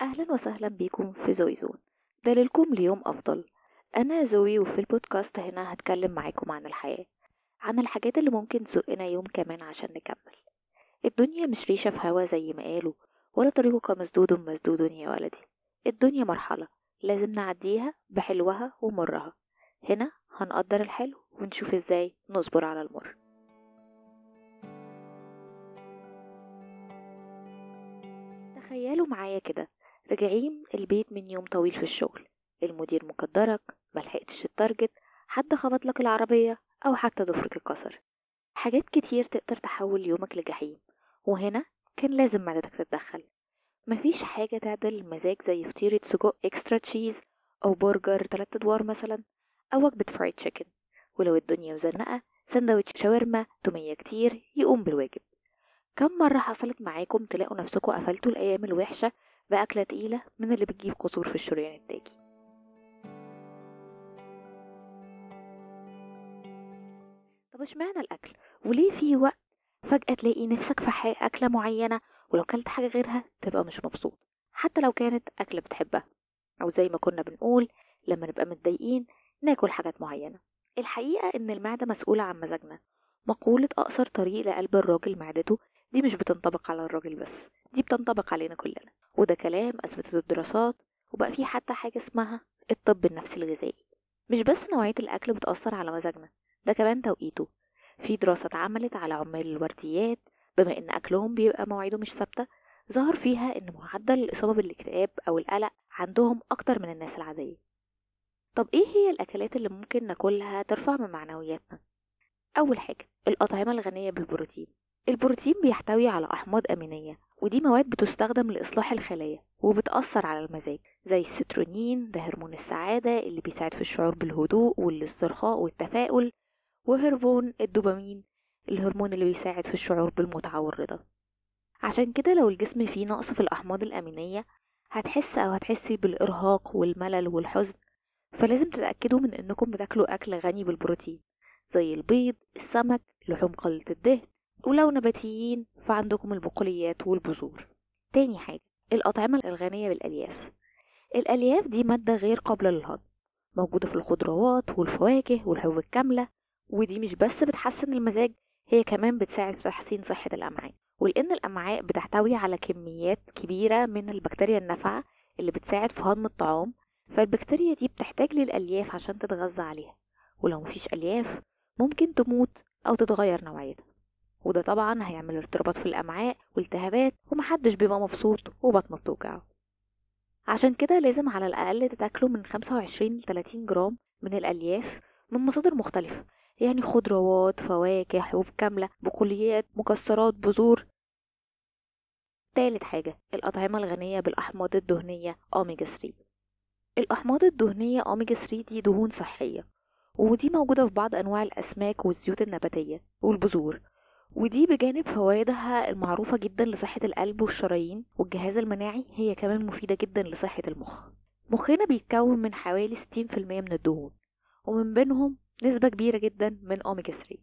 أهلا وسهلا بيكم في زوي زون. دليلكم ليوم أفضل. أنا زوي وفي البودكاست هنا هتكلم معاكم عن الحياة. عن الحاجات اللي ممكن تزقنا يوم كمان عشان نكمل. الدنيا مش ريشة في هوا زي ما قالوا ولا طريقك مسدود مسدود يا ولدي. الدنيا مرحلة لازم نعديها بحلوها ومرها. هنا هنقدر الحلو ونشوف إزاي نصبر على المر. تخيلوا معايا كده راجعين البيت من يوم طويل في الشغل. المدير مقدرك ملحقتش ال target حد خبط لك العربية أو حتى ضفرك اتكسر. حاجات كتير تقدر تحول يومك لجحيم وهنا كان لازم معدتك تتدخل. مفيش حاجة تعدل المزاج زي فطيرة سجق extra cheese أو برجر تلات أدوار مثلا أو وجبة fried chicken ولو الدنيا مزنقة سندوتش شاورما تومية كتير يقوم بالواجب. كم مرة حصلت معاكم تلاقوا نفسكم قفلتوا الأيام الوحشة بأكلة تقيلة؟ من اللي بتجيب قصور في الشريان التاجي. طب اشمعنى الأكل؟ وليه في وقت فجأة تلاقي نفسك في أكلة معينة ولو كلت حاجة غيرها تبقى مش مبسوط؟ حتى لو كانت أكلة بتحبها. أو زي ما كنا بنقول لما نبقى متضايقين ناكل حاجات معينة. الحقيقة إن المعدة مسؤولة عن مزاجنا. مقولة أقصر طريق لقلب الراجل معدته دي مش بتنطبق على الراجل بس دي بتنطبق علينا كلنا. وده كلام أثبتته الدراسات وبقى في حتى حاجة اسمها الطب النفسي الغذائي. مش بس نوعية الأكل بتأثر على مزاجنا ده كمان توقيته. في دراسة اتعملت على عمال الورديات بما إن أكلهم بيبقى مواعيده مش ثابتة ظهر فيها إن معدل الإصابة بالاكتئاب أو القلق عندهم أكتر من الناس العادية. طب إيه هي الأكلات اللي ممكن ناكلها ترفع من معنوياتنا؟ أول حاجة الأطعمة الغنية بالبروتين. البروتين بيحتوي على أحماض أمينية ودي مواد بتستخدم لإصلاح الخلايا وبتأثر على المزاج زي السترونين ده هرمون السعادة اللي بيساعد في الشعور بالهدوء والاسترخاء والتفاؤل وهرمون الدوبامين الهرمون اللي بيساعد في الشعور بالمتعة والرضا عشان كده لو الجسم فيه نقص في الأحماض الأمينية هتحس أو هتحسي بالإرهاق والملل والحزن فلازم تتأكدوا من إنكم بتاكلوا أكل غني بالبروتين زي البيض السمك لحوم قلة الدهن ولو نباتيين فعندكم البقوليات والبذور. تاني حاجة الأطعمة الغنية بالألياف. الألياف دي مادة غير قابلة للهضم. موجودة في الخضروات والفواكه والحبوب الكاملة ودي مش بس بتحسن المزاج هي كمان بتساعد في تحسين صحة الأمعاء. ولأن الأمعاء بتحتوي على كميات كبيرة من البكتيريا النافعة اللي بتساعد في هضم الطعام فالبكتيريا دي بتحتاج للألياف عشان تتغذى عليها. ولو مفيش ألياف ممكن تموت أو تتغير نوعيتها. وده طبعا هيعمل ارتباط في الأمعاء والتهابات ومحدش بيبقى مبسوط وبطنه بتوجعه. عشان كده لازم على الأقل تتاكلوا من 25 ل 30 جرام من الألياف من مصادر مختلفة يعني خضروات فواكه حبوب كاملة بقوليات مكسرات بذور. تالت حاجة الأطعمة الغنية بالأحماض الدهنية أوميجا 3 الأحماض الدهنية أوميجا 3 دي دهون صحية ودي موجودة في بعض أنواع الأسماك والزيوت النباتية والبذور. ودي بجانب فوائدها المعروفة جدا لصحة القلب والشرايين والجهاز المناعي هي كمان مفيدة جدا لصحة المخ. مخنا بيتكون من حوالي 60% من الدهون ومن بينهم نسبة كبيرة جدا من أوميجا 3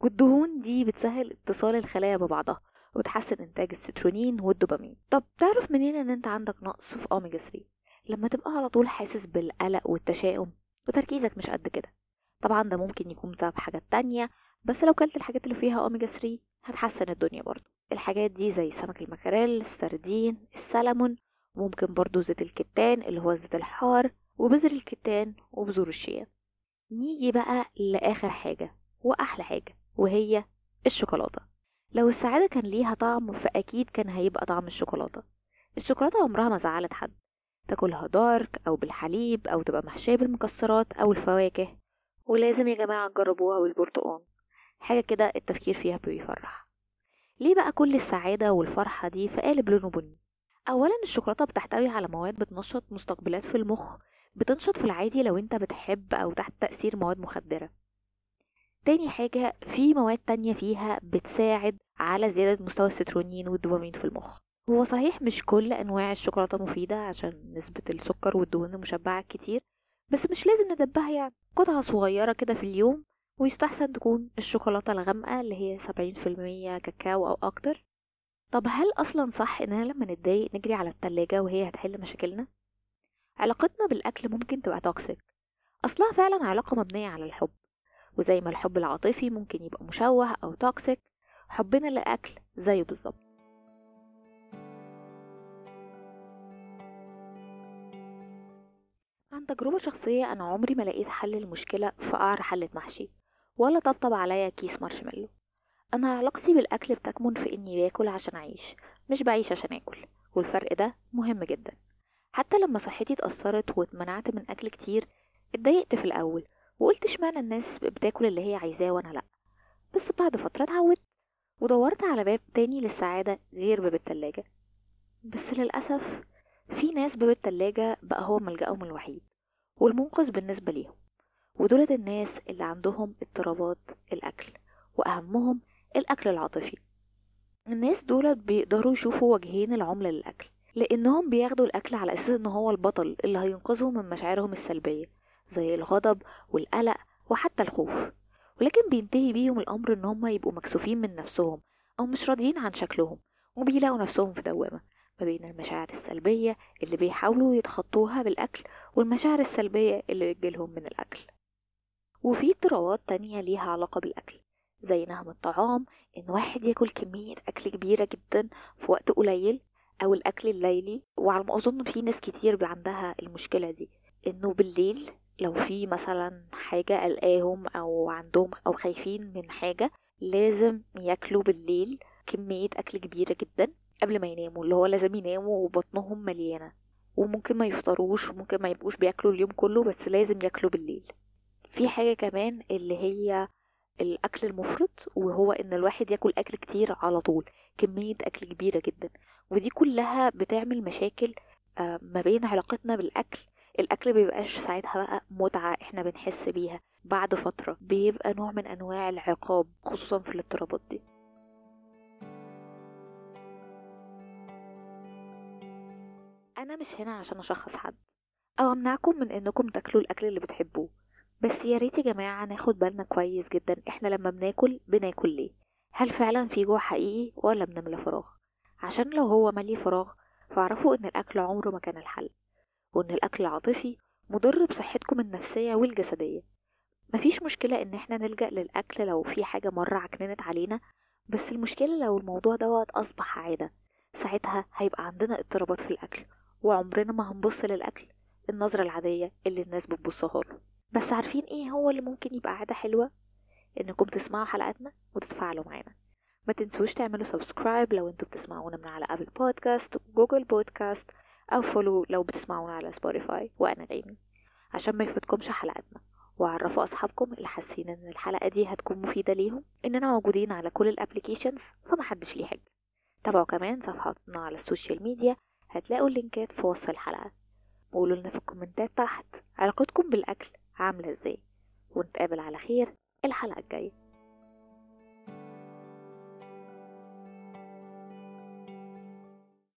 والدهون دي بتسهل اتصال الخلايا ببعضها وبتحسن إنتاج السترونين والدوبامين. طب تعرف منين إن أنت عندك نقص في أوميجا 3 لما تبقى على طول حاسس بالقلق والتشاؤم وتركيزك مش قد كده. طبعا ده ممكن يكون بسبب حاجات تانية بس لو كلت الحاجات اللي فيها أوميجا 3 هتحسن الدنيا برضو. الحاجات دي زي سمك المكاريل السردين السلمون وممكن برضو زيت الكتان اللي هو الزيت الحار وبذر الكتان وبذور الشيا. نيجي بقى لآخر حاجة وأحلى حاجة وهي الشوكولاتة. لو السعادة كان ليها طعم فأكيد كان هيبقى طعم الشوكولاتة. الشوكولاتة عمرها ما زعلت حد. تاكلها دارك أو بالحليب أو تبقى محشية بالمكسرات أو الفواكه. ولازم يا جماعة تجربوها بالبرتقال حاجة كده التفكير فيها بيفرح. ليه بقى كل السعادة والفرحة دي في قالب لونه بني؟ أولا الشوكولاتة بتحتوي على مواد بتنشط مستقبلات في المخ بتنشط في العادي لو أنت بتحب أو تحت تأثير مواد مخدرة. تاني حاجة في مواد تانية فيها بتساعد على زيادة مستوى السترونين والدوبامين في المخ. هو صحيح مش كل أنواع الشوكولاتة مفيدة عشان نسبة السكر والدهون المشبعة كتير بس مش لازم ندبها يعني. قطعة صغيرة كده في اليوم ويستحسن تكون الشوكولاتة الغامقة اللي هي سبعين في المية كاكاو أو أكتر. طب هل أصلا صح إننا لما نتضايق نجري على التلاجة وهي هتحل مشاكلنا؟ علاقتنا بالأكل ممكن تبقى toxic أصلها فعلا علاقة مبنية على الحب وزي ما الحب العاطفي ممكن يبقى مشوه أو toxic حبنا للأكل زيه بالظبط. عن تجربة شخصية أنا عمري ما لقيت حل المشكلة في قعر حلة محشي. ولا طبطب عليا كيس مارشميلو. أنا علاقتي بالأكل بتكمن في إني باكل عشان أعيش مش بعيش عشان آكل والفرق ده مهم جدا. حتى لما صحتي اتأثرت واتمنعت من أكل كتير اتضايقت في الأول وقلت إشمعنى الناس بتاكل اللي هي عايزاه وأنا لأ. بس بعد فترة اتعودت ودورت على باب تاني للسعادة غير باب التلاجة. بس للأسف في ناس باب التلاجة بقى هو ملجأهم الوحيد والمنقذ بالنسبة ليهم. ودولت الناس اللي عندهم اضطرابات الأكل وأهمهم الأكل العاطفي. الناس دولت بيقدروا يشوفوا وجهين العملة للأكل لأنهم بياخدوا الأكل على أساس إن هو البطل اللي هينقذهم من مشاعرهم السلبية زي الغضب والقلق وحتى الخوف. ولكن بينتهي بيهم الأمر إن هم يبقوا مكسوفين من نفسهم أو مش راضيين عن شكلهم وبيلاقوا نفسهم في دوامة ما بين المشاعر السلبية اللي بيحاولوا يتخطوها بالأكل والمشاعر السلبية اللي بتجيلهم من الأكل. وفي اضطرابات تانية ليها علاقة بالأكل زي نهم الطعام إن واحد ياكل كمية أكل كبيرة جدا في وقت قليل أو الأكل الليلي وعلى ما أظن في ناس كتير عندها المشكلة دي إنه بالليل لو في مثلا حاجة قلقاهم أو عندهم أو خايفين من حاجة لازم ياكلوا بالليل كمية أكل كبيرة جدا قبل ما يناموا اللي هو لازم يناموا وبطنهم مليانة وممكن ما يفطروش وممكن ما يبقوش بياكلوا اليوم كله بس لازم ياكلوا بالليل. في حاجة كمان اللي هي الأكل المفرط وهو إن الواحد ياكل أكل كتير على طول كمية أكل كبيرة جدا. ودي كلها بتعمل مشاكل ما بين علاقتنا بالأكل. الأكل بيبقاش ساعتها بقى متعة إحنا بنحس بيها بعد فترة. بيبقى نوع من أنواع العقاب خصوصا في الاضطرابات دي. أنا مش هنا عشان أشخص حد. أو أمنعكم من إنكم تاكلوا الأكل اللي بتحبوه. بس يا ريت يا جماعة ناخد بالنا كويس جدا إحنا لما بناكل بناكل ليه؟ هل فعلا في جوع حقيقي ولا بنملى فراغ؟ عشان لو هو ملي فراغ فاعرفوا إن الأكل عمره ما كان الحل وإن الأكل العاطفي مضر بصحتكم النفسية والجسدية. مفيش مشكلة إن إحنا نلجأ للأكل لو في حاجة مرة عكننت علينا بس المشكلة لو الموضوع دوت أصبح عادة ساعتها هيبقى عندنا اضطرابات في الأكل وعمرنا ما هنبص للأكل النظرة العادية اللي الناس بتبصها له. بس عارفين إيه هو اللي ممكن يبقى عادة حلوة؟ إنكم تسمعوا حلقاتنا وتتفاعلوا معانا. ما تنسوش تعملوا subscribe لو إنتوا بتسمعونا من على Apple Podcast Google Podcast أو follow لو بتسمعونا على Spotify وأنغامي عشان ما يفوتكمش حلقاتنا. وعرفوا أصحابكم اللي حاسين إن الحلقة دي هتكون مفيدة ليهم إننا موجودين على كل ال applications فمحدش ليه حاجة. تابعوا كمان صفحاتنا على ال social media هتلاقوا اللينكات في وصف الحلقة. وقولوا لنا في الكومنتات تحت علاقتكم بالأكل. عامله إزاي؟ ونتقابل على خير الحلقة الجاية.